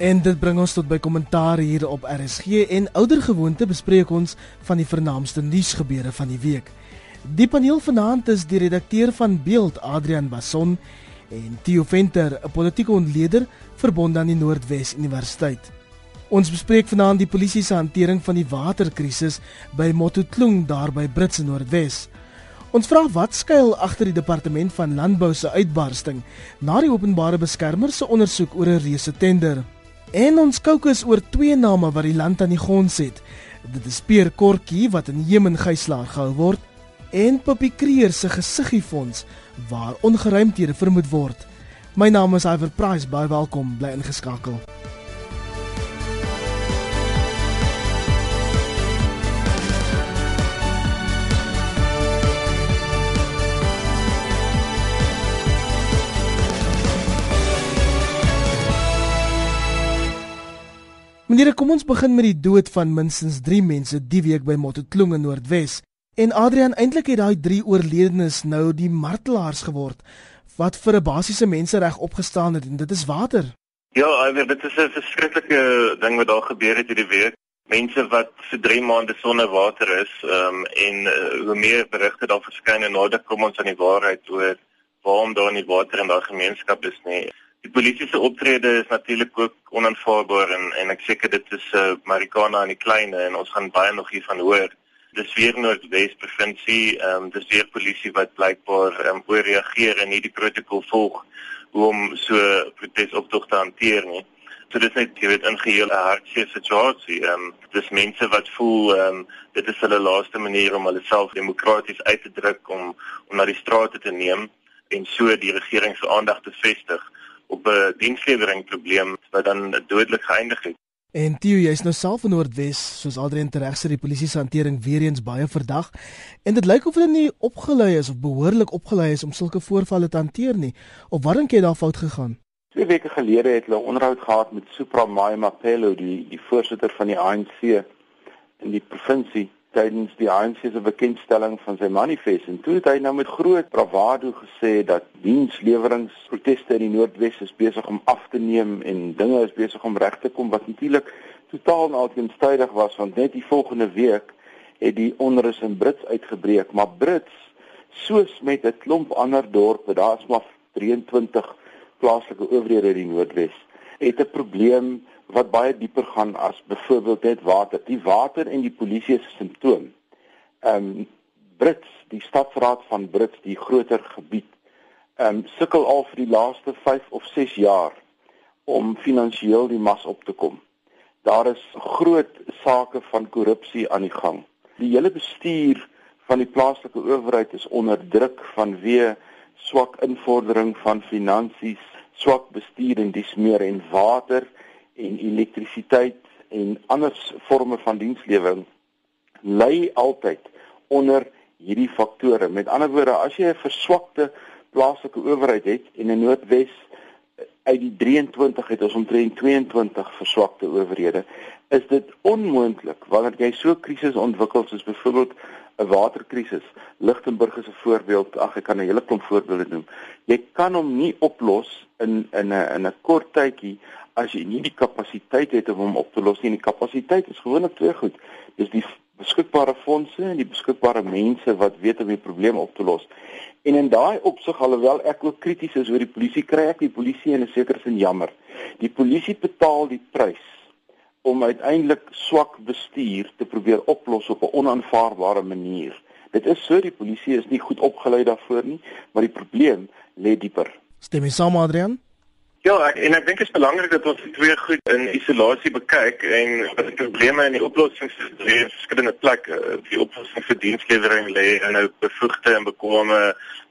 En dit bring ons tot by kommentaar hier op RSG en ouer gewoonte bespreek ons van die vernaamste nuusgebeure van die week. Die paneel vanaand is die redakteur van Beeld Adrian Bason en Theo Venter, 'n politieke ontleder verbonde aan die Noordwes Universiteit. Ons bespreek vanaand die polisie se hantering van die waterkrisis by Mototloong daar by Brits Noordwes. Ons vra wat skuil agter die departement van landbou se uitbarsting na die openbare beskermer se ondersoek oor 'n reuse tender. En ons kookus oor twee name wat die land aan die gons het. Dit is Peer Kortjie wat in Jemen gijslaar gehou word en Poppy Kreer se gesiggieffonds waar ongeruimthede vermoed word. My naam is Iver Price, baie welkom, bly ingeskakel. Meneer, kom ons begin met die dood van minstens 3 mense die week by Mototloong in Noordwes. En Adrian, eintlik het daai 3 oorledenes nou die martelaars geword wat vir 'n basiese mensereg opgestaan het en dit is water. Ja, dit is 'n verskriklike ding wat daar gebeur het hierdie week. Mense wat vir 3 maande sonder water is, ehm um, en uh, hoe meer berigte daar verskyn en nader kom ons aan die waarheid oor waarom daar nie water in daai gemeenskap is nie. Die polisie se optrede is natuurlik ook onaanvaarbaar en en ek seker dit is uh, Marikana in die klein en ons gaan baie nog hiervan hoor. Dis weer Noordwes provinsie, ehm um, dis weer polisie wat blykbaar ehm um, ooreageer en nie die protokol volg om so protesoptog te hanteer nie. So dit is net jy weet 'n geheel 'n hartseer situasie. Ehm um, dis mense wat voel ehm um, dit is hulle laaste manier om hulle self demokraties uit te druk om om na die strate te neem en so die regering se aandag te vestig op 'n dienslewering probleem wat dan dodelik geëindig het. En Theo, jy's nou self in Noordwes, soos Adrian tereg sê, die polisie se hantering weer eens baie verdag. En dit lyk of hulle nie opgelei is of behoorlik opgelei is om sulke voorvalle te hanteer nie. Of wat dink jy daar fout gegaan? Twee weke gelede het hulle onderhoud gehad met Supra Maimapelo, die die voorsitter van die ANC in die provinsie tydens die ANC se bekendstelling van sy manifest. En toe het hy nou met groot bravado gesê dat diensleweringproteste in die Noordwes is besig om af te neem en dinge is besig om reg te kom wat natuurlik totaal en alkeen stydig was want net die volgende week het die onrus in Brits uitgebreek. Maar Brits soos met 'n klomp ander dorpe daar's maar 23 plaaslike owerhede in die Noordwes het 'n probleem wat baie dieper gaan as byvoorbeeld net water. Die water en die polisie is 'n simptoom. Ehm um, Brits, die stadsraad van Brits, die groter gebied, ehm um, sukkel al vir die laaste 5 of 6 jaar om finansiëel die mas op te kom. Daar is groot sake van korrupsie aan die gang. Die hele bestuur van die plaaslike owerheid is onder druk vanweë swak invordering van finansies, swak bestuur en dis meer en water en elektrisiteit en ander forme van dienslewering lê altyd onder hierdie faktore. Met ander woorde, as jy 'n verswakte plaaslike owerheid het en in Noordwes eh, uit die 23 het ons omtrent 22 verswakte owerhede, is dit onmoontlik wanneer jy so krisis ontwikkel soos byvoorbeeld 'n waterkrisis. Lichtenburg is 'n voorbeeld. Ag, ek kan 'n hele klomp voorbeelde noem. Jy kan hom nie oplos in in 'n in 'n kort tydjie as jy nie die kapasiteit het om hom op te los nie. Die kapasiteit is gewoonlik twee goed. Dis die beskikbare fondse en die beskikbare mense wat weet om die probleem op te los. En in daai opsig alhoewel ek ook krities is oor die polisie, kry ek die polisie in 'n sekere sin jammer. Die polisie betaal die prys om uiteindelik swak bestuur te probeer oplos op 'n onaanvaarbare manier. Dit is so die polisie is nie goed opgelei daarvoor nie, maar die probleem lê dieper. Stem jy saam Adrian? Ja, ek, en ek dink dit is belangrik dat ons die twee goed in isolasie bekyk en wat die probleme en die oplossings lê in verskillende plekke. Die oplossing vir dienslewering lê in 'n bevoegde en bekwame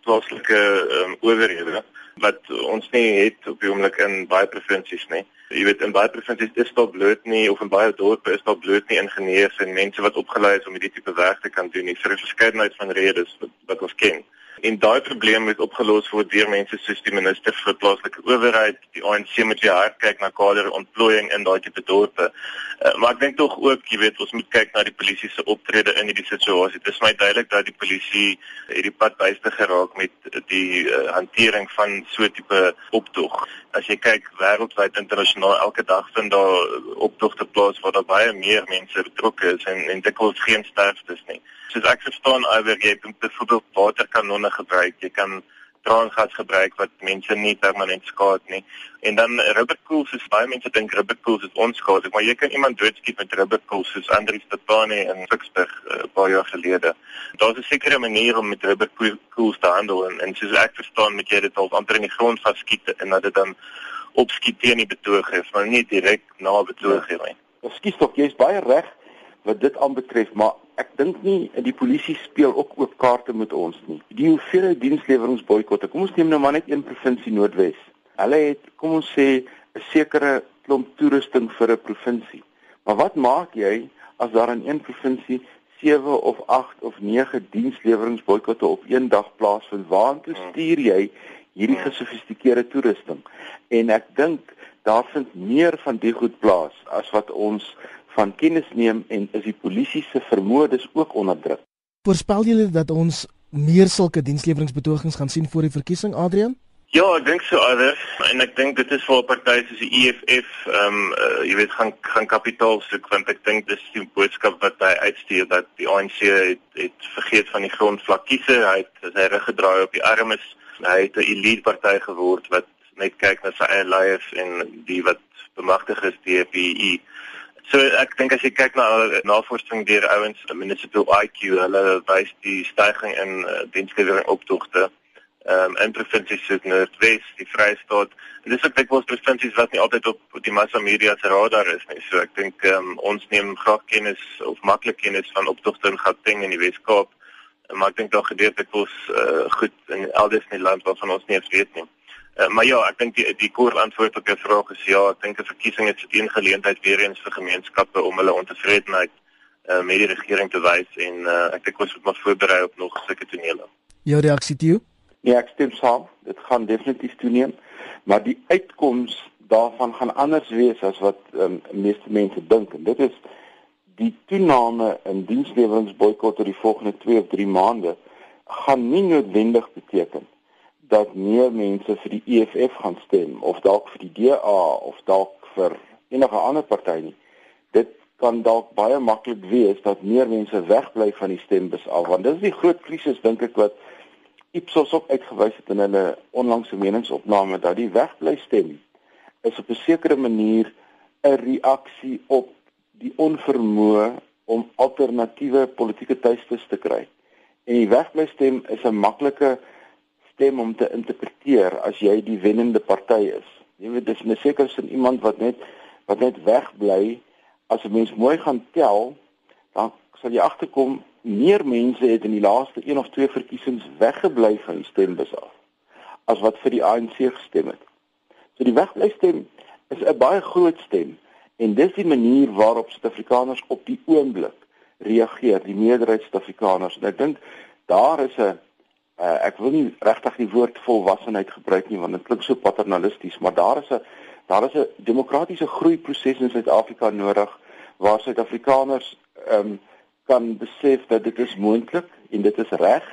plaaslike um, owerhede wat ons nie het op die oomblik in baie provinsies nie. Jy weet in baie provinsies is daar bloot nie of in baie dorpe is daar bloot nie ingenieurs en mense wat opgelei is om hierdie tipe werk te kan doen nie vir 'n verskeidenheid van redes wat, wat ons ken. En daai probleem moet opgelos word deur mense soos die minister vir plaaslike owerheid, die ANC moet weer hard kyk na kaderontplooiing in daai tipe dorpe. Uh, maar ek dink tog ook, jy weet, ons moet kyk na die polisie se optrede in hierdie situasie. Dit is my duidelik dat die polisie hierdie pad byste geraak met die uh, hantering van so tipe optog. As jy kyk wêreldwyd internasionaal elke dag vind daar optogte plaas waar daar baie meer mense betrokke is en en dikwels geen sterftes nie. Soos ek verstaan, alweer jy kan byvoorbeeld waterkanonne gebruik, jy kan traangas gebruik wat mense nie permanent skaad nie. En dan rubberkoels is baie mense dink rubberkoels is onskadelik, maar jy kan iemand doodskiet met rubberkoels soos Andrius Tatane in Ficksburg 'n uh, paar jaar gelede. Daar's 'n sekere manier om met rubberkoels te handel en, en soos ek verstaan met jy dit al amper in die grond vaskiet en dat dit dan opskiet teen die betogers, maar nie direk na nie. Ja. Ekskuus tog, jy's baie reg wat dit aanbetref, maar ek dink nie die polisie speel ook oop kaarte met ons nie. Die hoeveelheid diensleweringboikotte. Kom ons neem nou maar net een provinsie Noordwes. Hulle het kom ons sê 'n sekere klomp toerusting vir 'n provinsie. Maar wat maak jy as daar in een provinsie 7 of 8 of 9 diensleweringboikotte op een dag plaasvind? Waartoe hmm. stuur jy hierdie hmm. gesofistikeerde toerusting? En ek dink daar vind meer van die goed plaas as wat ons van kennis neem en is die polisie se vermoë dus ook onder druk. Voorspel julle dat ons meer sulke diensleweringsbetogings gaan sien voor die verkiesing Adrian? Ja, ek dink so alre en ek dink dit is vir partye soos die EFF, ehm um, uh, jy weet gaan gaan kapitaal soek want ek dink dis die boodskap wat hy uitstuur dat die ANC het, het vergeet van die grondvlakkiese, hy het sy rug gedraai op die armes. Hy het 'n elite party geword wat net kyk na sy eie leiers en die wat bemagtig is deur PE. So ek dink as jy kyk na navorsing deur ouens municipal IQ, hulle wys die stygings in uh, dienslewering optogte um, in provinsies soos Noordwes, die Vrystaat. En dis ook dikwels provinsies wat nie altyd op die massa media se radar is nie. So ek dink um, ons neem graag kennis of maklik kennis van optogte in Gauteng en die Wes-Kaap. Maar ek dink daar gebeur dikwels uh, goed in elders in die land waarvan ons nie eens weet nie. Uh, maar ja, ek dink die die kort antwoord op jou vraag is ja, ek dink 'n verkiesing is 'n geleentheid weer eens vir gemeenskappe om hulle ontevredenheid uh, met die regering te wys en uh, ek dink ons moet maar voorberei op nog sulke tonele. Jou reaksie toe? Nee, ek stem saam. Dit gaan definitief toeneem, maar die uitkoms daarvan gaan anders wees as wat um, meeste mense dink. En dit is die toename in diensleweringsboikot oor die volgende 2 of 3 maande gaan nie noodwendig beteken dat meer mense vir die EFF gaan stem of dalk vir die DA of dalk vir enige ander party nie. Dit kan dalk baie maklik wees dat meer mense wegbly van die stembus af want dit is die groot krisis dink ek wat Ipsos ook uitgewys het in hulle onlangse meningsopname dat die wegbly stem is op 'n sekere manier 'n reaksie op die onvermoë om alternatiewe politieke tuistes te kry. En die wegbly stem is 'n maklike stem om te interpreteer as jy die wennende party is. Jy weet dis 'n sekere sin iemand wat net wat net wegbly as 'n mens mooi gaan tel, dan sal jy agterkom meer mense het in die laaste 1 of 2 verkiesings weggebly van die stembus af as wat vir die ANC gestem het. So die wegbly stem is 'n baie groot stem en dis die manier waarop Suid-Afrikaners op die oomblik reageer, die meerderheid Suid-Afrikaners. En ek dink daar is 'n Uh, ek wil nie regtig die woord volwassenheid gebruik nie want dit klink so paternalisties, maar daar is 'n daar is 'n demokratiese groeiproses in Suid-Afrika nodig waar Suid-Afrikaners ehm um, kan besef dat dit is moontlik en dit is reg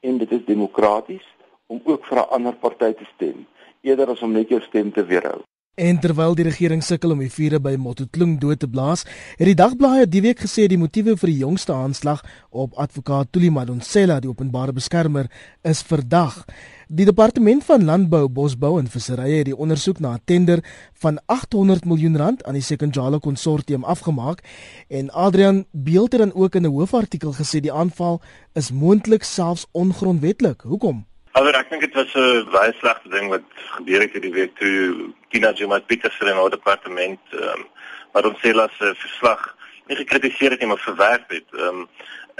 en dit is demokraties om ook vir 'n ander party te stem eerder as om net jou stem te weerhou. En terwyl die regering sukkel om die vure by Mototloong dood te blaas, het die dagblaaie die week gesê die motiewe vir die jongste aanslag op advokaat Tuli Madonsela, die openbare beskermer, is verdag. Die departement van landbou, bosbou en visserye het die ondersoek na 'n tender van 800 miljoen rand aan die Sekonjalo konsortium afgemaak en Adrian Beeld het ook in 'n hoofartikel gesê die aanval is moontlik selfs ongrondwettig. Hoekom? Maar ek dink dit was 'n baie slegte ding wat gebeur het hierdie week toe Tina Juma Petersen in haar departement ehm um, wat ons sê las verslag nie gekritiseer het nie maar verwerp het. Ehm um,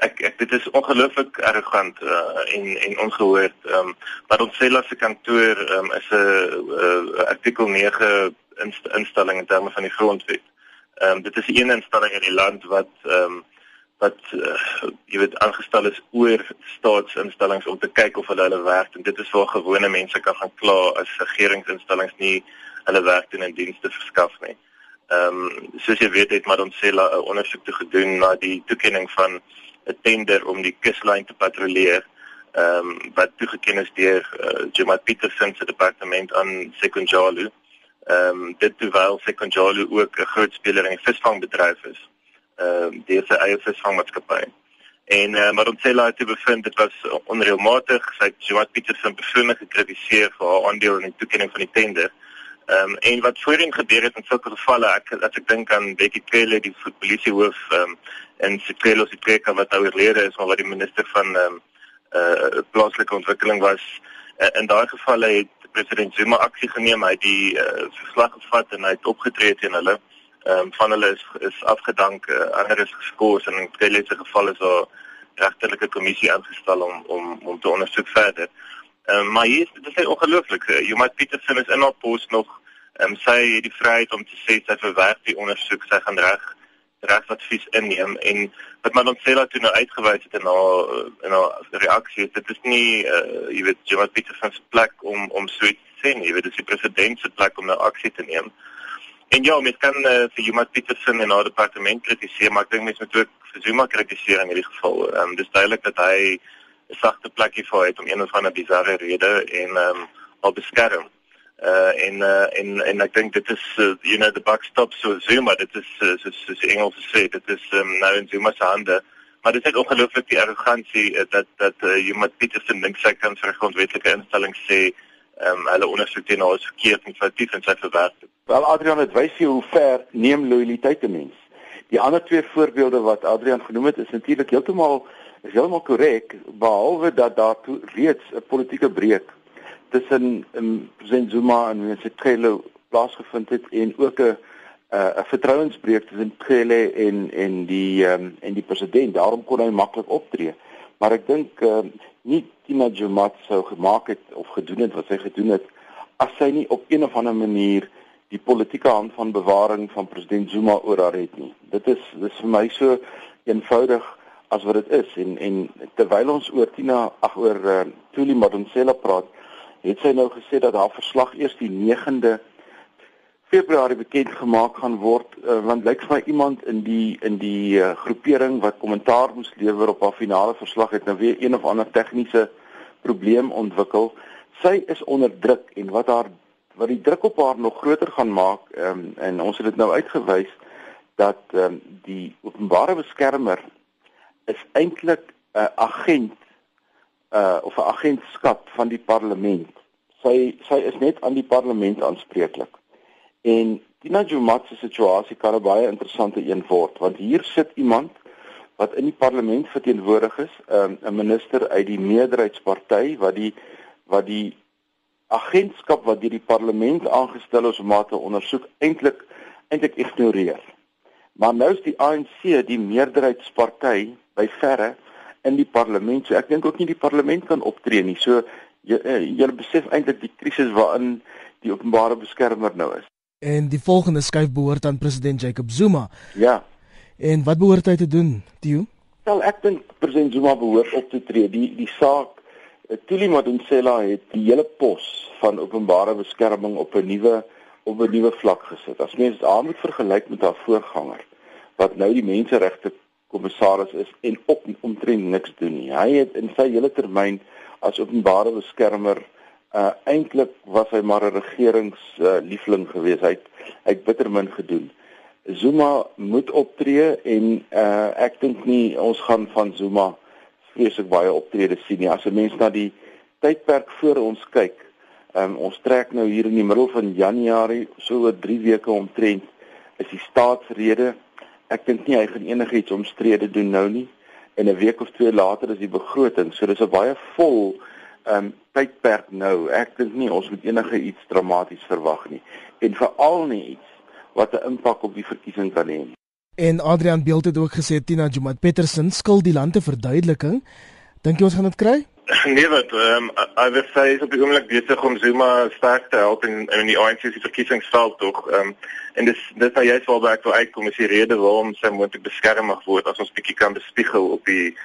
ek ek dit is ongelooflik arrogant uh, en en ongehoord. Ehm um, wat ons sê las se kantoor ehm um, is 'n uh, artikel 9 inst instelling in terme van die grondwet. Ehm um, dit is een instelling in die land wat ehm um, wat uh, jy weet aangestel is oor staatsinstellings om te kyk of hulle hulle werk en dit is waar gewone mense kan gaan kla as regeringsinstellings nie hulle werk doen en dienste verskaf nie. Ehm um, soos jy weet het Madonsela 'n ondersoek te gedoen na die toekenning van 'n tender om die kuslyn te patrolleer ehm um, wat toegeken is deur uh, Juma Petersen se departement aan Sekunjalu. Ehm um, dit terwyl Sekunjalu ook 'n groot speler in die visvangbedryf is. Ehm um, deur sy eie visvangmaatskappy. En uh, maar ons sê laat dit bevind dit was onreëlmatig. Sy het Juma Petersen persoonlik gekritiseer vir haar aandeel in die toekenning van die tender. Ehm um, en wat voorheen gebeur het in sulke gevalle, ek as ek dink aan Becky Cele, die polisiehoof ehm um, en Sikelo Sitreka wat nou oorlede is, maar wat die minister van ehm um, uh plaaslike ontwikkeling was. Uh, in daai gevalle het president Zuma aksie geneem, hy het die uh, verslag gevat en hy het opgetree teen hulle. Ehm um, van hulle is is afgedank, uh, ander is geskort en in Cele se geval is daar regterlike kommissie aangestel om om om te ondersoek verder. Ehm um, maar hier dit is ongelooflik. Juma Petersen is in haar pos nog. Ehm um, sy het die vryheid om te sê sy verwerk die ondersoek, sy gaan reg regsadvies inneem en wat man ons sê dat toe nou uitgewys het in haar in haar reaksie dit is nie uh, jy weet Juma Petersen se plek om om so iets te sê nie. Jy weet dis die president se plek om nou aksie te neem. En ja, mens kan uh, vir Juma Petersen en haar departement kritiseer, maar ek dink mens moet ook vir Zuma kritiseer in hierdie geval. Ehm um, dis duidelik dat hy 'n sagte plekkie vir het om een of ander bizarre rede en ehm um, al beskerm. Uh en uh en en ek dink dit is uh, you know the buck stops so Zuma dit is uh, so so die Engels sê dit is um, nou in Zuma se hande. Maar dit is net ongelooflik die arrogansie uh, dat dat uh, jy met Peterson dink sy kan vir grondwetlike instellings sê ehm um, hulle ondersoek teen haar is verkeerd en foutief en sy verwerp dit. Wel Adrian het wys jy hoe ver neem lojaliteit 'n mens. Die ander twee voorbeelde wat Adrian genoem het is natuurlik heeltemal is heeltemal korrek behalwe dat daar reeds 'n politieke breuk tussen um, president Zuma en Cele plaasgevind het en ook 'n 'n vertrouensbreuk tussen Cele en en die um, en die president daarom kon hy maklik optree maar ek dink um, nie Tina Jumat sou gemaak het of gedoen het wat sy gedoen het as sy nie op een of ander manier die politieke hand van bewaring van president Zuma oor haar het nie. Dit is dis vir my so eenvoudig as wat dit is. En en terwyl ons oor Tina ag oor uh, Tuli Madonsela praat, het sy nou gesê dat haar verslag eers die 9de Februarie bekend gemaak gaan word uh, want lyk vir my iemand in die in die uh, groepering wat kommentaar moes lewer op haar finale verslag het nou weer een of ander tegniese probleem ontwikkel. Sy is onder druk en wat haar wat die druk op haar nog groter gaan maak um, en ons het dit nou uitgewys dat um, die openbare beskermer is eintlik 'n agent uh of 'n agentskap van die parlement. Sy sy is net aan die parlement aanspreeklik. En Tina Jumat se situasie kan 'n baie interessante een word want hier sit iemand wat in die parlement verteenwoordig is, um, 'n minister uit die meerderheidsparty wat die wat die agentskap wat deur die parlement aangestel is om te ondersoek eintlik eintlik ignoreer. Maar nou is die ANC die meerderheidsparty by verre in die parlement. So ek dink ook nie die parlement kan optree nie. So jy eh, jy besef eintlik die krisis waarin die openbare beskermer nou is. En die volgende skuif behoort aan president Jacob Zuma. Ja. En wat behoort hy te doen, Tio? Wel ek dink president Zuma behoort op te tree. Die die saak eh, Tuli Madonsela het die hele pos van openbare beskerming op 'n nuwe op 'n nuwe vlak gesit. As mens dit aan moet vergelyk met haar voorganger wat nou die menseregte kommissaris is en ook omtrent niks doen nie. Hy het in sy hele termyn as openbare beskermer uh eintlik was hy maar 'n regerings uh, gewees. Hy het hy het bitter min gedoen. Zuma moet optree en uh ek dink nie ons gaan van Zuma vreeslik baie optredes sien nie. As 'n mens na die tydperk voor ons kyk, um, ons trek nou hier in die middel van Januarie, so oor 3 weke omtrent is die staatsrede ek dink nie hy gaan enigiets omstrede doen nou nie en 'n week of twee later is die begroting so dis 'n baie vol um, tydperk nou. Ek dink nie ons moet enige iets dramaties verwag nie. En veral nie iets wat 'n impak op die verkiesing kan hê nie. En Adrian Beeld het ook gesê Tina Jumat Petersen skuld die land te verduideliking. Dink jy ons gaan dit kry? Nee, wat ehm um, I would say is op die oomblik besig om Zuma sterk te help in in die ANC se verkiesingsveld tog. Ehm um, en dis dis nou juist waarby ek wil uitkom is die rede waarom sy moontlik beskerm mag word as ons bietjie kan bespiegel op die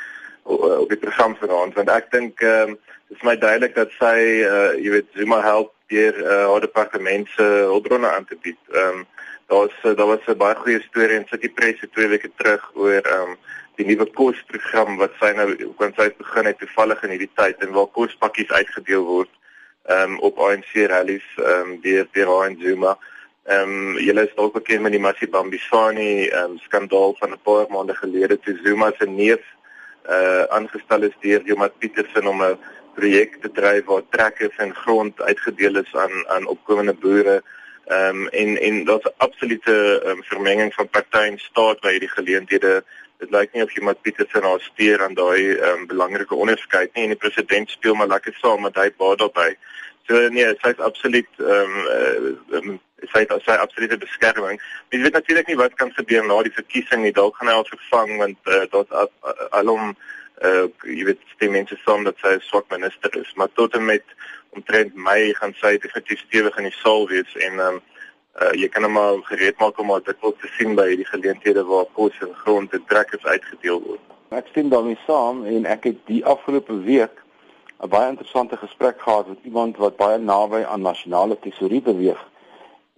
op die program vanaand. Want ek dink ehm um, dit is my duidelik dat sy uh jy weet Zuma help deur uh, haar departement se hulpbronne aan te bied. Ehm um, daar's daar was 'n baie goeie storie in City Press twee weke terug oor ehm um, die nuwe kosprogram wat sy nou kon sy begin het toevallig in hierdie tyd en waar kospakkies uitgedeel word ehm um, op ANC rallies ehm um, deur deur ANC Zuma. Ehm um, julle is dalk bekend met die Masibambisani ehm um, skandaal van 'n paar maande gelede toe Zuma se neef uh aangestel is deur Jomat Petersen om 'n projek te dryf waar trekkers en grond uitgedeel is aan aan opkomende boere. Ehm um, en en daar's 'n absolute um, vermenging van party en staat by hierdie geleenthede. Dit lyk nie of Jomat Petersen haar steur aan daai um, belangrike onderskeid nie en die president speel maar lekker saam met hy baie daarbey. So nee, sy is absoluut ehm um, um, sy het sy absolute beskerming. Jy weet natuurlik nie wat kan gebeur na die verkiesing nie. Dalk gaan hy al vervang want uh, daar's alom uh jy weet die mense saam dat sy 'n swak minister is, maar tot en met omtrent Mei gaan sy definitief stewig in die saal wees en um uh jy kan hom maar gereed maak om dit ook te sien by die geleenthede waar kos en grond en trekkers uitgedeel word. Ek stem daarmee saam en ek het die afgelope week 'n baie interessante gesprek gehad met iemand wat baie naby aan nasionale tesourie beweeg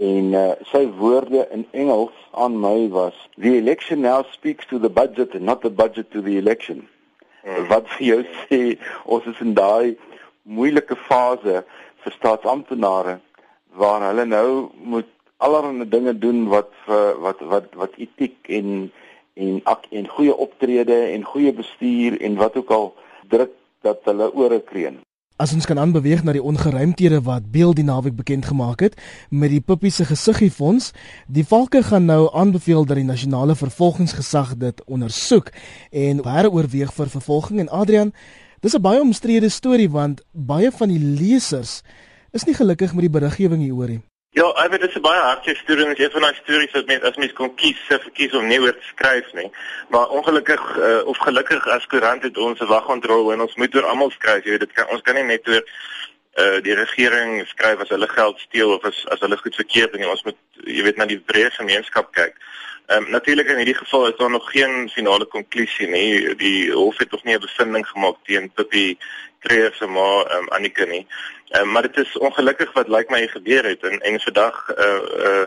en uh, sy woorde in Engels aan my was the election now speaks to the budget and not the budget to the election. Hmm. Wat vir jou sê ons is in daai moeilike fase vir staatsamptenare waar hulle nou moet allerlei dinge doen wat wat wat wat etiek en en ak en goeie optrede en goeie bestuur en wat ook al druk dat hulle ore kreun. As ons kan aanbeweeg na die ongeruimthede wat Beeld die naweek bekend gemaak het met die Puppie se gesiggie fonds, die valke gaan nou aanbeveel dat die nasionale vervolgingsgesag dit ondersoek en heroorweeg vir vervolging en Adrian, dis 'n baie omstrede storie want baie van die lesers is nie gelukkig met die beriggewing hieroor nie. Ja, ek weet dit is 'n baie hartseer storie en dit is van daai stories wat mense as mens kon kies, se verkies om nie oor te skryf nie. Maar ongelukkig uh, of gelukkig as koerant het ons 'n wagontrol en ons moet oor almal skryf. Jy weet dit kan ons kan nie net oor uh die regering skryf as hulle geld steel of as as hulle goed verkeerd doen. Ons moet jy weet na die breë gemeenskap kyk. Ehm um, natuurlik in hierdie geval is daar nog geen finale konklusie nie. Die hof het nog nie 'n bevinding gemaak teen Pippi Kreer se ma um, Annika nie. Um, maar dit is ongelukkig wat lyk like my gebeur het en en vandag uh, eh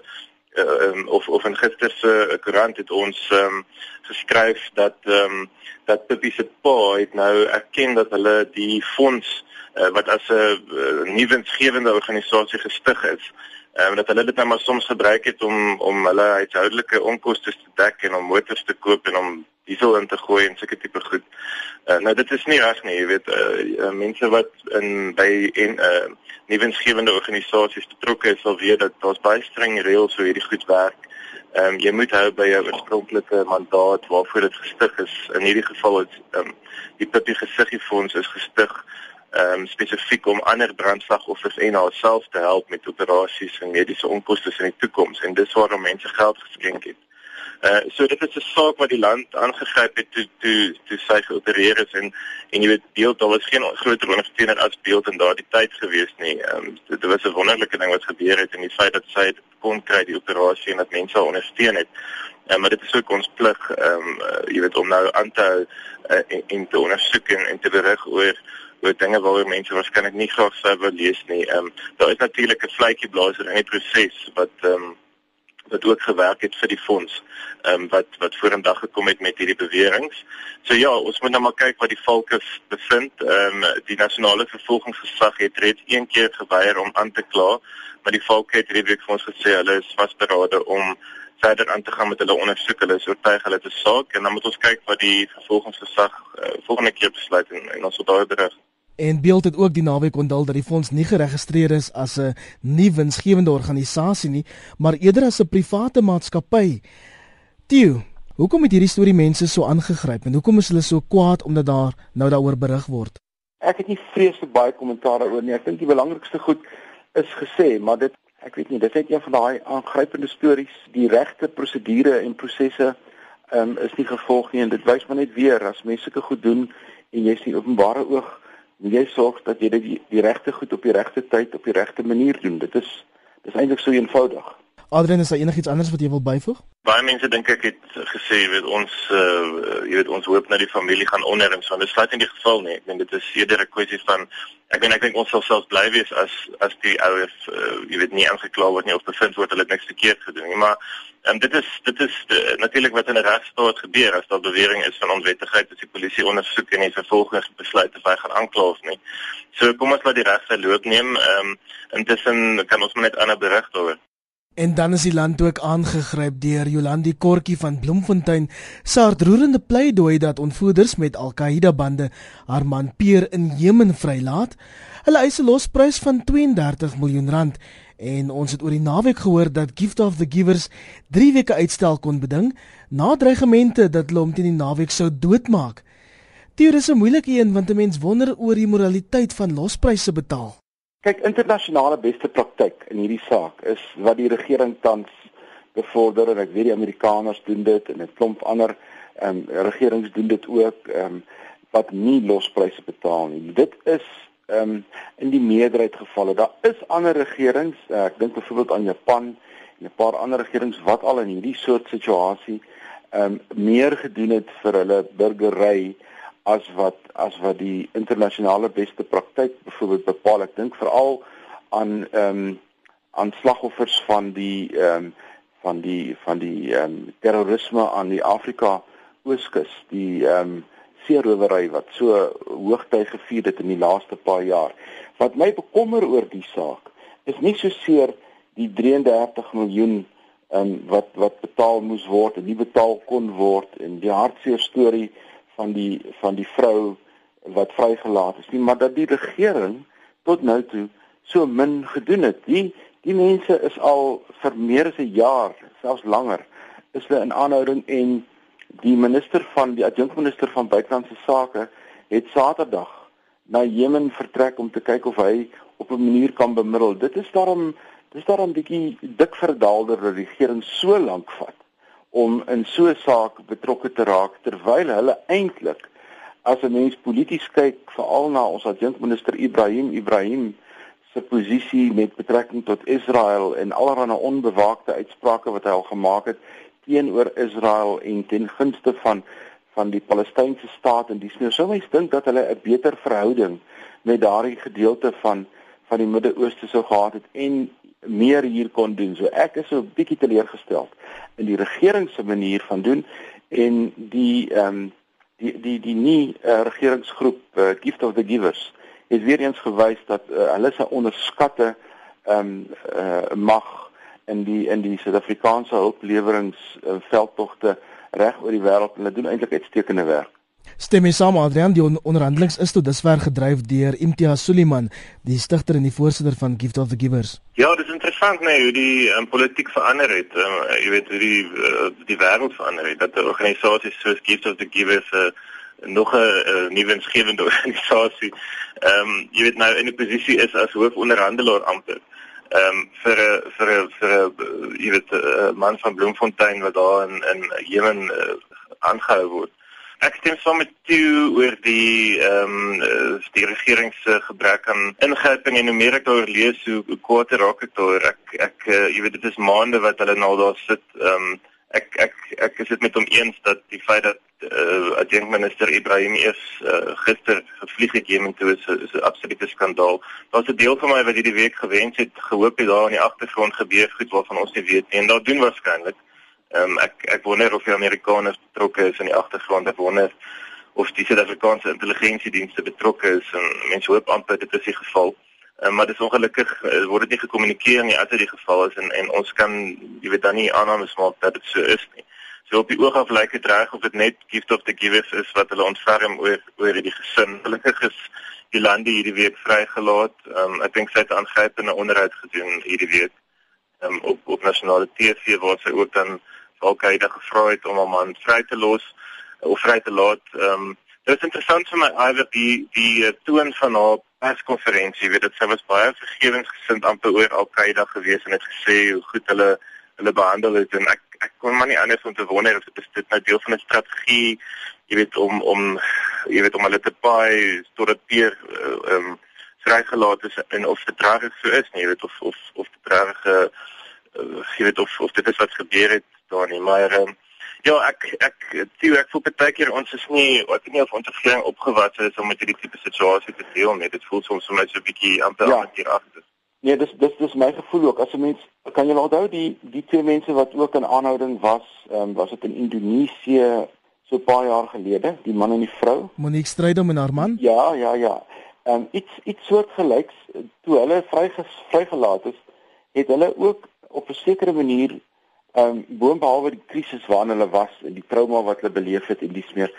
uh, um, of of in gister se koerant het ons um, geskryf dat ehm um, dat Pippi se pa het nou erken dat hulle die fonds uh, wat as 'n uh, nuwensgewende organisasie gestig is Ehm um, dat hulle dit nou maar soms gebruik het om om hulle huishoudelike onkoste te dek en om motors te koop en om diesel in te gooi en sulke tipe goed. Uh, nou dit is nie reg nie, jy weet, uh, uh, mense wat in by en uh nuwensgewende organisasies betrokke is, sal weet dat daar's baie streng reëls hoe hierdie goed werk. Ehm um, jy moet hou by jou oorspronklike mandaat waarvoor dit gestig is. In hierdie geval is ehm um, die Pippi Gesiggie Fonds is gestig ehm um, spesifiek om ander brandslagoffers en haarself te help met operasies en mediese onkoste in die toekoms en dis waarom mense geld geskenk het. Uh so dit is 'n saak wat die land aangegryp het toe toe toe sy geopereer is en en jy weet beeld daar was geen groter ondersteuner as beeld in daardie tyd gewees nie. Ehm um, dit was 'n wonderlike ding wat gebeur het en die feit dat sy kon kry die operasie en dat mense haar ondersteun het. Ja, maar dit is ook ons plig ehm um, uh, jy weet om nou aan te hou uh, en, en te ondersoek en, en te berig oor oor dinge waaroor mense waarskynlik nie graag sou wil lees nie. Ehm um, daar is natuurlik 'n vletjie blaaser in die proses wat ehm um, wat ook gewerk het vir die fonds ehm um, wat wat vorendag gekom het met hierdie beweringe. So ja, ons moet nou maar kyk wat die valke bevind. Ehm um, die nasionale vervolgingsgesag het reeds een keer geweier om aan te kla, maar die valke het hierdie week vir ons gesê hulle is vasberade om verder aan te gaan met hulle ondersoek. Hulle is oortuig hulle het 'n saak en dan moet ons kyk wat die vervolgingsgesag uh, volgende keer besluit en, en ons sal daar berig. En beeld het ook die naweek onthul dat die fonds nie geregistreer is as 'n nie winsgewende organisasie nie, maar eerder as 'n private maatskappy. Tio, hoekom het hierdie storie mense so aangegryp en hoekom is hulle so kwaad omdat daar nou daaroor berig word? Ek het nie vreeslik baie kommentaar daaroor nie. Ek dink die belangrikste goed is gesê, maar dit ek weet nie, dit is net een van daai aangrypende stories. Die regte prosedure en prosesse um, is nie gevolg nie en dit wys maar net weer as mense sulke goed doen en jy sien openbare oog jy sorg dat jy die, die regte goed op die regte tyd op die regte manier doen. Dit is dis eintlik so eenvoudig. Adrian, is daar enigiets anders wat jy wil byvoeg? Baie mense dink ek het gesê, jy weet ons uh jy weet ons hoop dat die familie gaan onder en so. Dit sluit in die geval nie. Ek dink dit is eerder 'n kwessie van ek meen ek dink ons sal selfs bly wees as as die ouers uh, jy weet nie aangekla word nie of bevind word hulle het niks verkeerd gedoen nie. Maar en um, dit is dit is uh, natuurlik wat in 'n regstaat gebeur as daar bewering is van onwettigheid as die polisie ondersoek en die vervolgings besluit of hy gaan aankla of nie. So kom ons laat die regse loop neem. Ehm um, intussen kan ons maar net ander berig daaroor. En dan is die land ook aangegryp deur Jolandi Kortjie van Bloemfontein, se hartroerende pleidooi dat ontvoerders met Al-Qaeda bande haar man Peer in Jemen vrylaat. Hulle eis 'n losprys van 32 miljoen rand en ons het oor die naweek gehoor dat Gift of the Givers 3 weke uitstel kon beding na dreigemente dat hulle hom teen die naweek sou doodmaak. Dit is 'n moeilike een want 'n mens wonder oor die moraliteit van lospryse betaal. Kyk, internasionale beste praktyk in hierdie saak is wat die regering tans bevorder en ek weet die Amerikaners doen dit en 'n klomp ander ehm um, regerings doen dit ook ehm um, wat nie lospryse betaal nie. Dit is ehm um, in die meerderheid gevalle. Daar is ander regerings, uh, ek dink byvoorbeeld aan Japan en 'n paar ander regerings wat al in hierdie soort situasie ehm um, meer gedoen het vir hulle burgery as wat as wat die internasionale beste praktyk byvoorbeeld bepaal. Ek dink veral aan ehm um, aan slagoffers van die ehm um, van die van die ehm um, terrorisme aan die Afrika Ooskus, die ehm um, seerowery wat so hoogtyd gevier het in die laaste paar jaar. Wat my bekommer oor die saak is nie so seer die 33 miljoen um, wat wat betaal moes word en nie betaal kon word en die hartseer storie van die van die vrou wat vrygelaat is nie, maar dat die regering tot nou toe so min gedoen het. Die die mense is al vir meer as 'n jaar, selfs langer, is hulle in aanhouding en die minister van die adjunkminister van buitelandse sake het Saterdag na Jemen vertrek om te kyk of hy op 'n manier kan bemiddel. Dit is daarom dis daarom bietjie dik verdaalder dat die regering so lank vat om in so 'n saak betrokke te raak terwyl hulle eintlik as 'n mens polities kyk veral na ons adjunkminister Ibrahim Ibrahim se posisie met betrekking tot Israel en allerlei onbewaakte uitsprake wat hy al gemaak het teenoor Israel en ten gunste van van die Palestynse staat en dis nou sou mens dink dat hulle 'n beter verhouding met daardie gedeelte van van die Midde-Ooste sou gehad het en meer hier kon doen. So ek is so 'n bietjie teleurgesteld in die regering se manier van doen en die ehm um, die die die nie uh, regeringsgroep uh, Gift of the Givers het weer eens gewys dat uh, hulle se onderskatte ehm um, uh, mag in die in die Suid-Afrikaanse hulplewerings uh, veldtogte reg oor die wêreld en hulle doen eintlik uitstekende werk. Stem mee saam Adrian, die onderhandelings is tot dusver gedryf deur Imtiaz Suliman, die stigter en die voorsitter van Gift of the Givers. Ja, dit is interessant nee hoe die um, politiek verander het. Um, jy weet hoe die uh, die wêreld verander het. Dat organisasies soos Gift of the Givers uh, nog 'n uh, nuwe insgewende organisasie ehm um, jy weet nou in 'n posisie is as hoofonderhandelaar amper. Ehm um, vir 'n vir 'n vir 'n jy weet 'n man van Bloemfontein wat daar in in Jemen uh, aangehou word. Ek stem saam met jou oor die ehm um, die regering se gebrek aan ingryping en hoe meer ek daaroor lees hoe, hoe kwaad raak ek daar. Ek ek uh, jy weet dit is maande wat hulle nou daar sit. Ehm um, ek ek ek is dit met hom eens dat die feit dat uh, adjunkt minister Ibrahim eers uh, gister gevlieg het Jemen toe is 'n absolute skandaal. Daar's 'n deel van my wat hierdie week gewens het gehoop het daar in die agtergrond gebeur goed waarvan ons nie weet nie en daar doen waarskynlik. Ehm um, ek ek wonder of die Amerikaners betrokke is in die agtergrond. Ek wonder of die Suid-Afrikaanse intelligensiedienste betrokke is en mense hoop amper dit is die geval. Um, maar dit is ongelukkig uh, word dit nie gekommunikeer nie as dit die geval is en en ons kan jy weet dan nie aannames maak dat dit so is nie. So op die oog af lyk dit reg of dit net gift of the givers is wat hulle ontferm oor oor die gesin. Gelukkig is die lande hierdie week vrygelaat. Ehm um, ek dink sy het aangrypende onderhoud gedoen hierdie week. Ehm um, op op nasionale TV waar sy ook dan Al-Qaeda gevra het om 'n man vry te los of vry te laat. Ehm um, dit is interessant vir my alweer die die toon van haar perskonferensie. Weet dit sy was baie vergewensgesind amper oor Al-Qaeda gewees en het gesê hoe goed hulle hulle behandel het en ek ek kon maar nie anders om te wonder of dit is nou deel van 'n strategie, jy weet om om jy weet om hulle te paai tot dit weer eh, ehm um, vrygelaat is en of dit reg so is nie, jy weet of of of dit reg uh, jy weet of of dit is wat gebeur het daar nie, maar um, Ja, ek ek sien ek voel baie keer ons is nie ek weet nie of ons verskyn opgewas is om met hierdie tipe situasie te deel nie. Dit voel soms vir my so 'n bietjie amper ja. hier agter. Nee, dis dis dis my gevoel ook. As 'n mens kan jy onthou die die twee mense wat ook in aanhouding was, ehm um, was dit in Indonesië so 'n paar jaar gelede, die man en die vrou. Monique Strydom en haar man? Ja, ja, ja. Ehm um, iets iets soortgelyks toe hulle vryges vrygelaat is, het hulle ook op 'n sekere manier ehm um, boonbehalwe die krisis waarin hulle was en die trauma wat hulle beleef het en dis meer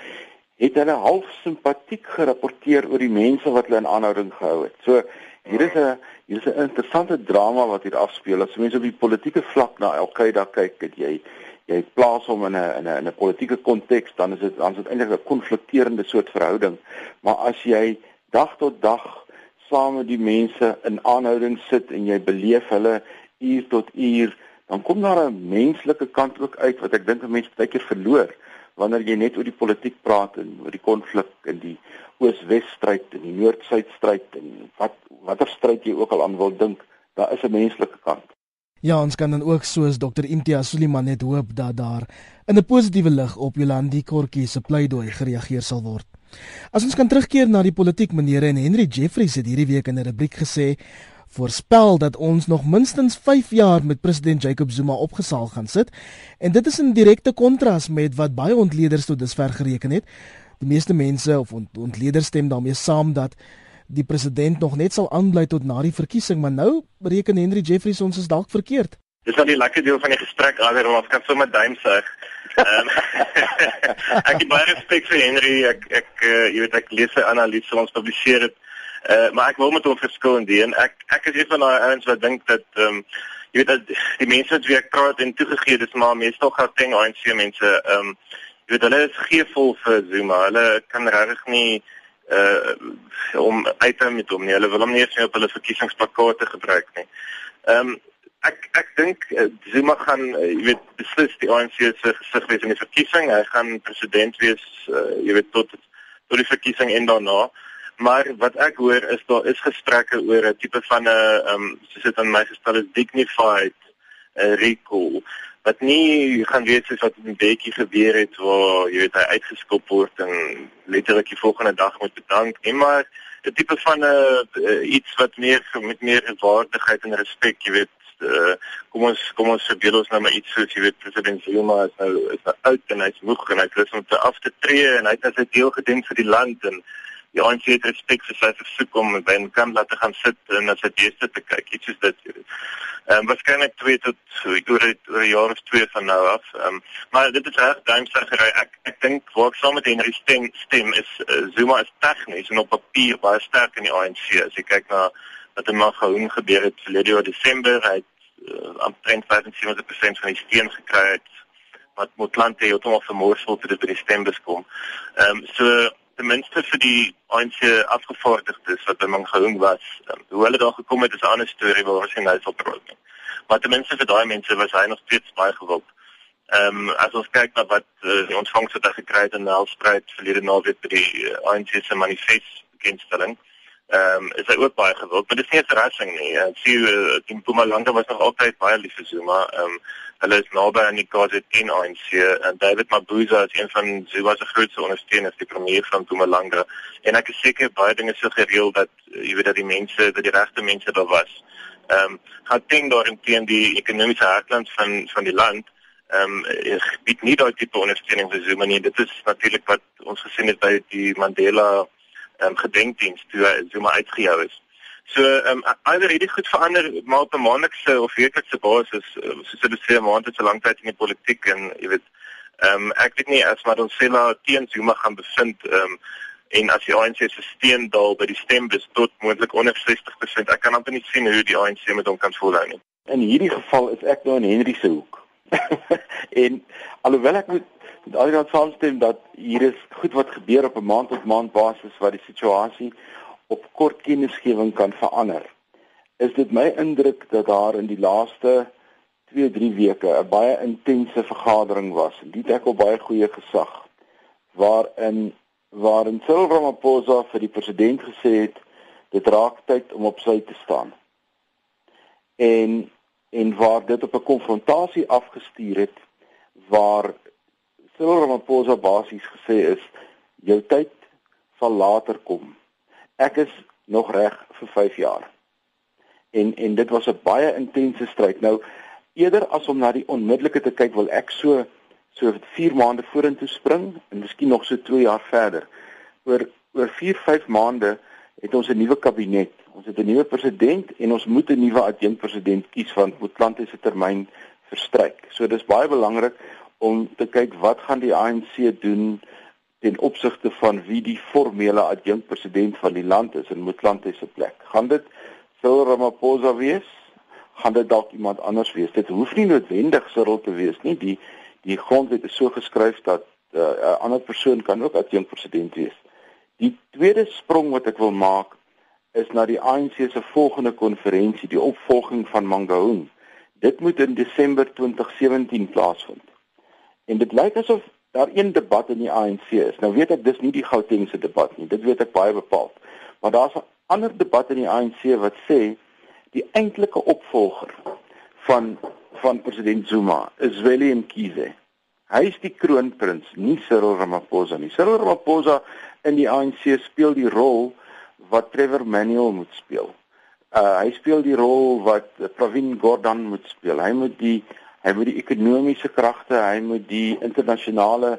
het hulle half simpatiek gerapporteer oor die mense wat hulle in aanhouding gehou het. So hier is 'n hier is 'n interessante drama wat hier afspeel. As mense op die politieke vlak na Al-Qaeda kyk, het jy jy plaas hom in 'n in 'n 'n politieke konteks, dan is dit dan is dit eintlik 'n konflikterende soort verhouding. Maar as jy dag tot dag saam met die mense in aanhouding sit en jy beleef hulle uur tot uur dan kom daar 'n menslike kant ook uit wat ek dink mense baie keer verloor wanneer jy net oor die politiek praat en oor die konflik en die oos-wes stryd en die noord-suid stryd en wat watter stryd jy ook al aan wil dink, daar is 'n menslike kant. Ja, ons kan dan ook soos Dr. Imtiaz Suliman net hoop dat daar in 'n positiewe lig op Jolandi Kortjie se pleidooi gereageer sal word. As ons kan terugkeer na die politiek, meneer en Henry Jeffries het hierdie week in 'n rubriek gesê voorspel dat ons nog minstens 5 jaar met president Jacob Zuma opgesaal gaan sit en dit is in direkte kontras met wat baie ontleeders tot dusver gereken het. Die meeste mense of ont ontleeders stem daarmee saam dat die president nog net sal aanbly tot na die verkiesing, maar nou bereken Henry Jeffries ons is dalk verkeerd. Dis nou die lekker deel van die gesprek, alhoewel ons kan sommer duim sê. Um, ek het baie respek vir Henry. Ek ek uh, jy weet ek lees sy analise ons publiseer dit Uh, maar ek wil met hom verskil in die en ek ek is een van daai ouens wat dink dat ehm um, jy weet dat die mense wat wie ek praat en toegegee dis maar meestal Gauteng ANC mense ehm um, jy weet hulle is geefvol vir Zuma. Hulle kan regtig nie uh om uit te met hom nie. Hulle wil hom nie eens op hulle verkiesingsplakate gebruik nie. Ehm um, ek ek dink uh, Zuma gaan jy weet beslis die ANC se gesig wees in die verkiesing. Hy gaan president wees uh, jy weet tot tot die verkiesing en daarna. Maar wat ek hoor is daar is gesprekke oor 'n tipe van 'n ehm um, soos dit aan my gestel is dignified uh, recall. Wat nie gaan weet soos wat in Bekkie gebeur het waar jy weet hy uitgeskop word en letterlik die volgende dag moet bedank nie maar 'n tipe van 'n uh, iets wat meer met meer waardigheid en respek jy weet uh, kom ons kom ons verbeel ons nou maar iets soos jy weet president Zuma is nou is nou oud en hy's moeg en hy het lus om te af te tree en hy het as 'n deel gedien vir die land en die ANC het respek vir sy versoek om by 'n kamp laat te gaan sit en na sy beste te kyk. Iets is dit. Ehm um, waarskynlik twee tot oor oor 'n jaar of twee van nou af. Ehm um, maar dit is reg duimsaggery. Ek ek dink waar ek saam met Henry stem stem is uh, Zuma is tegnies en op papier baie sterk in die ANC. As jy kyk na wat in Magaung gebeur het verlede jaar Desember, hy het uh, amper 75% van die steun gekry het wat Motlanthe heeltemal vermorsel toe dit by die stembus kom. Ehm um, so ten minste vir die ANC afgevaardigdes wat by Mangaung was. Um, hoe hulle daar gekom het is 'n ander storie waar ons nou sal praat nie. Maar ten minste vir daai mense was hy nog steeds baie gewild. Ehm um, as ons kyk na wat uh, die ontvangs wat hy gekry het in Nelspruit verlede naweek by die uh, eh, ANC se manifest bekendstelling. Ehm um, is hy ook baie gewild, maar dit is nie 'n verrassing nie. Ek sien uh, die Mpumalanga was nog altyd baie lief vir Zuma. Ehm um, Hulle is naby aan die KZN ANC en David Mabuza is een van Zuma se grootste ondersteuners, die premier van Mpumalanga. En ek is seker baie dinge so gereël dat jy weet dat die mense, dat die regte mense daar was. Ehm um, Gauteng daarin teen die ekonomiese hartland van van die land. Ehm um, bied nie daai tipe ondersteuning vir Zuma nie. Dit is natuurlik wat ons gesien het by die Mandela um, gedenkdiens toe Zuma uitgehou is. So ehm um, alhoewel hierdie goed verander maar op 'n maandelikse of weeklikse basis, uh, soos dit sê maande te lank tyd in die politiek en jy weet ehm um, ek weet nie as Madonsela teen Zuma gaan bevind ehm um, en as die ANC se steun daal by die stembus tot moontlik onder 60%, ek kan amper nie sien hoe die ANC met hom kan volhou nie. In hierdie geval is ek nou in Henry se hoek. en alhoewel ek met met al die saamstem dat hier is goed wat gebeur op 'n maand tot maand basis wat die situasie op kort kennisgewing kan verander. Is dit my indruk dat daar in die laaste 2-3 weke 'n baie intense vergadering was. Dit het ook baie goeie gesag waarin waarin Cyril Ramaphosa vir die president gesê het dit raak tyd om op sy te staan. En en waar dit op 'n konfrontasie afgestuur het waar Cyril Ramaphosa basies gesê is jou tyd sal later kom. Ek is nog reg vir 5 jaar. En en dit was 'n baie intense stryd. Nou eerder as om na die onmiddellike te kyk, wil ek so so 4 maande vorentoe spring en miskien nog so 2 jaar verder. Oor oor 4, 5 maande het ons 'n nuwe kabinet. Ons het 'n nuwe president en ons moet 'n nuwe adjunkpresident kies want Boetlante se termyn verstryk. So dis baie belangrik om te kyk wat gaan die ANC doen ten opsigte van wie die formele adjunkpresident van die land is in Boetlante se plek. Gaan dit Cyril Ramaphosa wees? Gaan dit dalk iemand anders wees? Dit hoef nie noodwendig Cyril te wees nie. Die die grondwet is so geskryf dat uh, 'n ander persoon kan ook adjunkpresident wees. Die tweede sprong wat ek wil maak is na die ANC se volgende konferensie, die opvolging van Mangaung. Dit moet in Desember 2017 plaasvind. En dit lyk asof daar een debat in die ANC is. Nou weet ek dis nie die Gautengse debat nie. Dit weet ek baie bepaald. Maar daar's 'n ander debat in die ANC wat sê die eintlike opvolger van van president Zuma is Willem Kize. Hy is die kroonprins, nie Cyril Ramaphosa nie. Cyril Ramaphosa in die ANC speel die rol wat Trevor Manuel moet speel. Uh hy speel die rol wat Pravin Gordhan moet speel. Hy moet die hy moet die ekonomiese kragte, hy moet die internasionale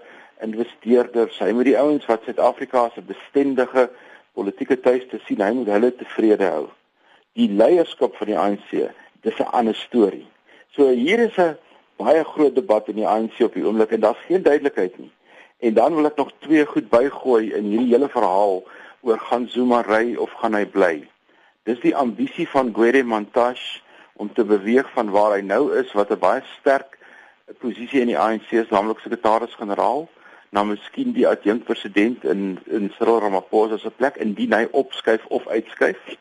investeerders, hy moet die ouens wat Suid-Afrika se bestendige politieke tuiste sien, hy moet hulle tevrede hou. Die leierskap van die ANC, dis 'n ander storie. So hier is 'n baie groot debat in die ANC op die oomblik en daar's geen duidelikheid nie. En dan wil ek nog twee goed bygooi in hierdie hele verhaal oor gaan Zuma ry of gaan hy bly. Dis die ambisie van Gwede Mantashe om te beweeg van waar hy nou is wat 'n baie sterk posisie in die ANC is, naamlik sekretaris-generaal, na miskien die adjunkpresident in in Cyril Ramaphosa se plek indien hy opskuif of uitskuif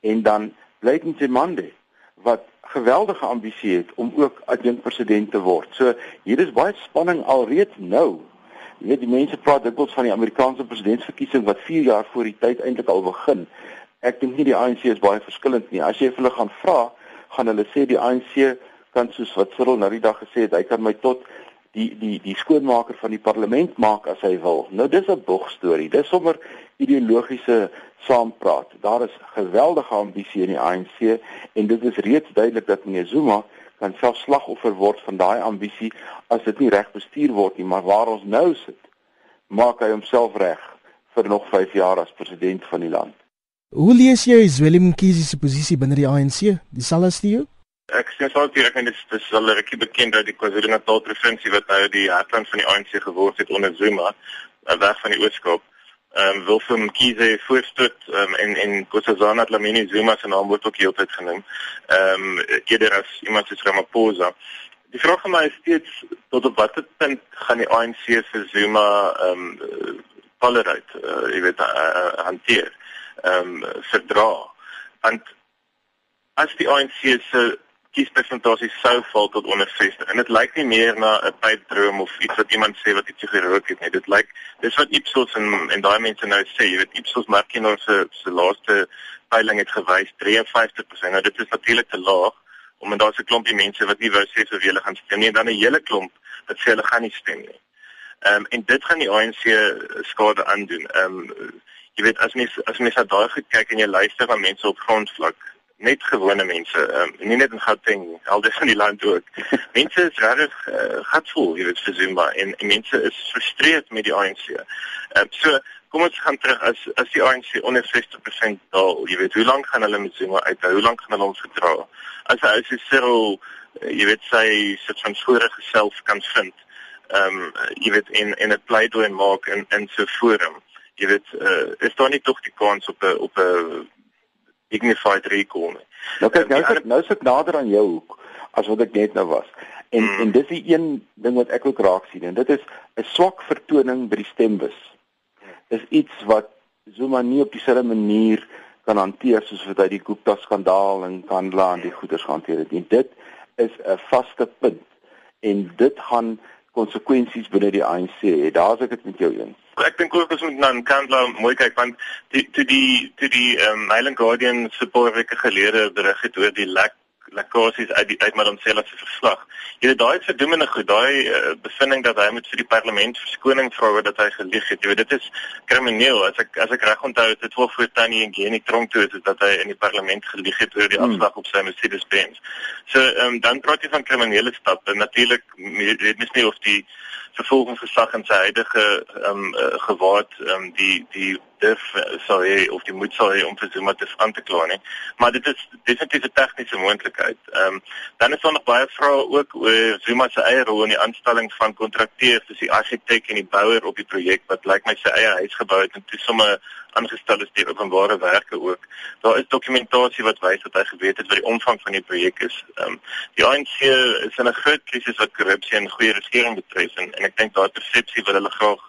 en dan bly dit mande wat geweldige ambisie het om ook adjunkpresident te word. So hier is baie spanning alreeds nou Jy weet die mense praat dikwels van die Amerikaanse presidentsverkiesing wat 4 jaar voor die tyd eintlik al begin. Ek dink nie die ANC is baie verskillend nie. As jy hulle gaan vra, gaan hulle sê die ANC kan soos wat Cyril nou die dag gesê het, hy kan my tot die die die skoonmaker van die parlement maak as hy wil. Nou dis 'n bogstorie. Dis sommer ideologiese saampraat. Daar is geweldige ambisie in die ANC en dit is reeds duidelik dat meneer Zuma kan self slagoffer word van daai ambisie as dit nie reg bestuur word nie, maar waar ons nou sit, maak hy homself reg vir nog 5 jaar as president van die land. Hoe lees jy Willem Mkhize se posisie binne die ANC? Dieselfde as jy? Ek sê sou dit reg en dit is al regtig bekend dat die KwaZulu-Natal provinsie wat nou die hartland van die ANC geword het onder Zuma, eh, weg van die Oos-Kaap ehm um, Wilfum Kize voorstot um, en en Kossazana Dlamini Zuma se naam word ook heeltyd genoem. Ehm um, eerder as iemand soos Ramaphosa. Die vraag vir my is steeds tot op watter punt gaan die ANC vir Zuma ehm um, tolerate, uh, jy weet uh, uh, hanteer. Ehm um, verdra. Want as die ANC se kiespersentasie sou val tot onder 60 en dit lyk nie meer na 'n pypdroom of iets wat iemand sê wat iets gerook het nie. Dit lyk dis wat Ipsos en en daai mense nou sê jy weet Ipsos Markino se se laaste peiling het gewys 53% nou dit is natuurlik te laag omdat daar's 'n klompie mense wat nie wou sê of hulle gaan stem nie en dan 'n hele klomp wat sê hulle gaan nie stem nie. Ehm um, en dit gaan die ANC skade aandoen. Ehm um, jy weet as mens as mens daai gekyk en jy luister na mense op grondvlak net gewone mense, um, nie net in Gauteng, elders in die land ook. mense is regtig uh, gatvol, jy weet, vir Zuma en, en mense is frustreerd met die ANC. Um, ehm, so kom ons gaan terug as as die ANC onder 60% daal, jy weet, hoe lank gaan hulle met Zuma uit? Hoe lank gaan hulle ons gedra? As hy as Cyril, uh, jy weet, sy sit van vorige self kan vind. Ehm um, jy weet in in 'n pleidooi maak in in so forum. Jy weet, uh, is daar nie tog die kans op 'n op 'n dignified recall nie. Nou kyk nou sit nou sit nader aan jou hoek as wat ek net nou was. En hmm. en dis die een ding wat ek ook raak sien en dit is 'n swak vertoning by die stembus. Is iets wat Zuma nie op dieselfde manier kan hanteer soos wat hy die Gupta skandaal en Kandla en die goeders hanteer het nie. Dit is 'n vaste punt en dit gaan konsekwensies binne die ANC hê. Daar's ek dit met jou eens ek dink ook ons moet na Kandla mooi kyk want die toe die toe die ehm um, Highland Guardian se paar weke gelede berig het oor die lek lekkasies uit die uit Madonsela se verslag. Jy weet daai verdoemende goed, daai uh, bevinding dat hy moet vir die parlement verskoning vra oor dat hy gelieg het. Jy weet dit is krimineel. As ek as ek reg onthou het dit wel voor Tannie en Genie tronk toe is dat hy in die parlement gelieg het oor die hmm. afslag op sy Mercedes-Benz. So ehm um, dan praat jy van kriminele stappe. Natuurlik weet mens nie of die vervolgingsgesag in sy huidige ehm um, uh, gewaad ehm um, die die dif sou hy of die moed sou hy om vir Zuma te aan te kla nie. Maar dit is definitief 'n tegniese moontlikheid. Ehm um, dan is daar nog baie vrae ook oor Zuma se eie rol in die aanstelling van kontrakteurs, soos die argitek en die bouer op die projek wat lyk like my sy eie huis gebou het en toe sommer aangestel is deur openbare werke ook. Daar is dokumentasie wat wys dat hy geweet het wat die omvang van die projek is. Ehm um, die ANC is in 'n groot krisis wat korrupsie en goeie regering betref en, en ek dink daai persepsie wil hulle graag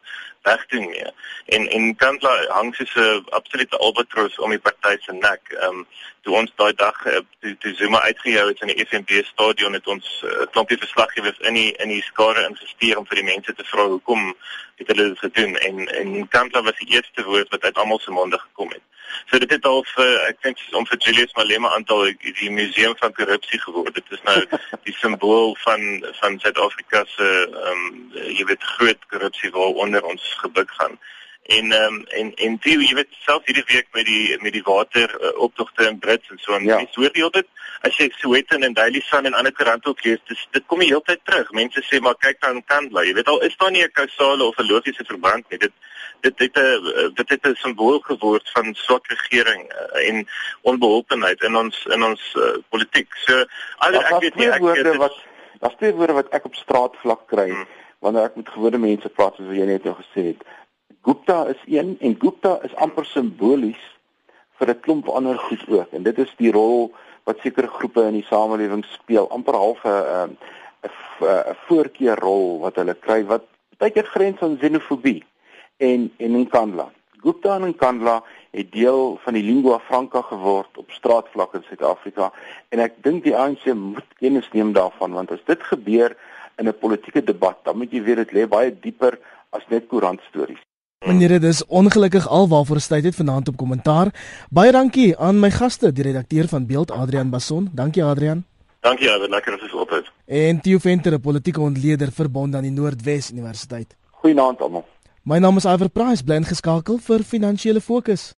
wegdoen mee. En en Kantla hang soos 'n absolute albatros om die party se nek. Ehm um, toe ons daai dag uh, toe, toe Zuma uitgehou het in die FNB stadion het ons 'n uh, klompie verslaggewers in die in die skare ingestuur om vir die mense te vra hoekom het hulle dit gedoen en en Kantla was die eerste woord wat uit almal se monde gekom het. So dit het al vir ek dink om vir Julius Malema aantal die museum van korrupsie geword. Dit is nou die simbool van van Suid-Afrika se ehm um, jy weet groot korrupsie waaronder ons gebuk gaan. En um, en en die, jy weet self hierdie week met die met die water uh, optogte in Brits en so en ja. so hoor jy dit as jy Soweto en Daily Sun en ander koerante ook lees, dis dit kom die hele tyd terug. Mense sê maar kyk dan kan bly. Jy weet al is daar nie 'n kausale of 'n logiese verband nie. Dit dit het 'n dit het 'n simbool geword van swak regering uh, en onbeholpenheid in ons in ons uh, politiek. So al ek weet nie ek woorde wat daar's twee woorde wat ek op straat vlak kry hmm. wanneer ek met gewone mense praat soos jy net nou gesê het. Gupta is een en Gupta is amper simbolies vir 'n klomp ander goed ook en dit is die rol wat sekere groepe in die samelewing speel amper half 'n 'n 'n voorkeurrol wat hulle kry wat baie keer grens aan xenofobie en en in Kandla. Gupta en Kandla het deel van die lingua franca geword op straatvlak in Suid-Afrika en ek dink die ANC moet kennis neem daarvan want as dit gebeur in 'n politieke debat dan moet jy weet dit lê baie dieper as net koerantstories. Dit is ongelukkig alwaarvoor tyd het vanaand op kommentaar. Baie dankie aan my gaste, die redakteur van Beeld Adrian Bason. Dankie Adrian. Dankie, Adrian, lekker as jy op het. En Theo Venter, 'n politieke ontleder verbond aan die Noordwes Universiteit. Goeienaand almal. My naam is Iver Price, bly ingeskakel vir Finansiële Fokus.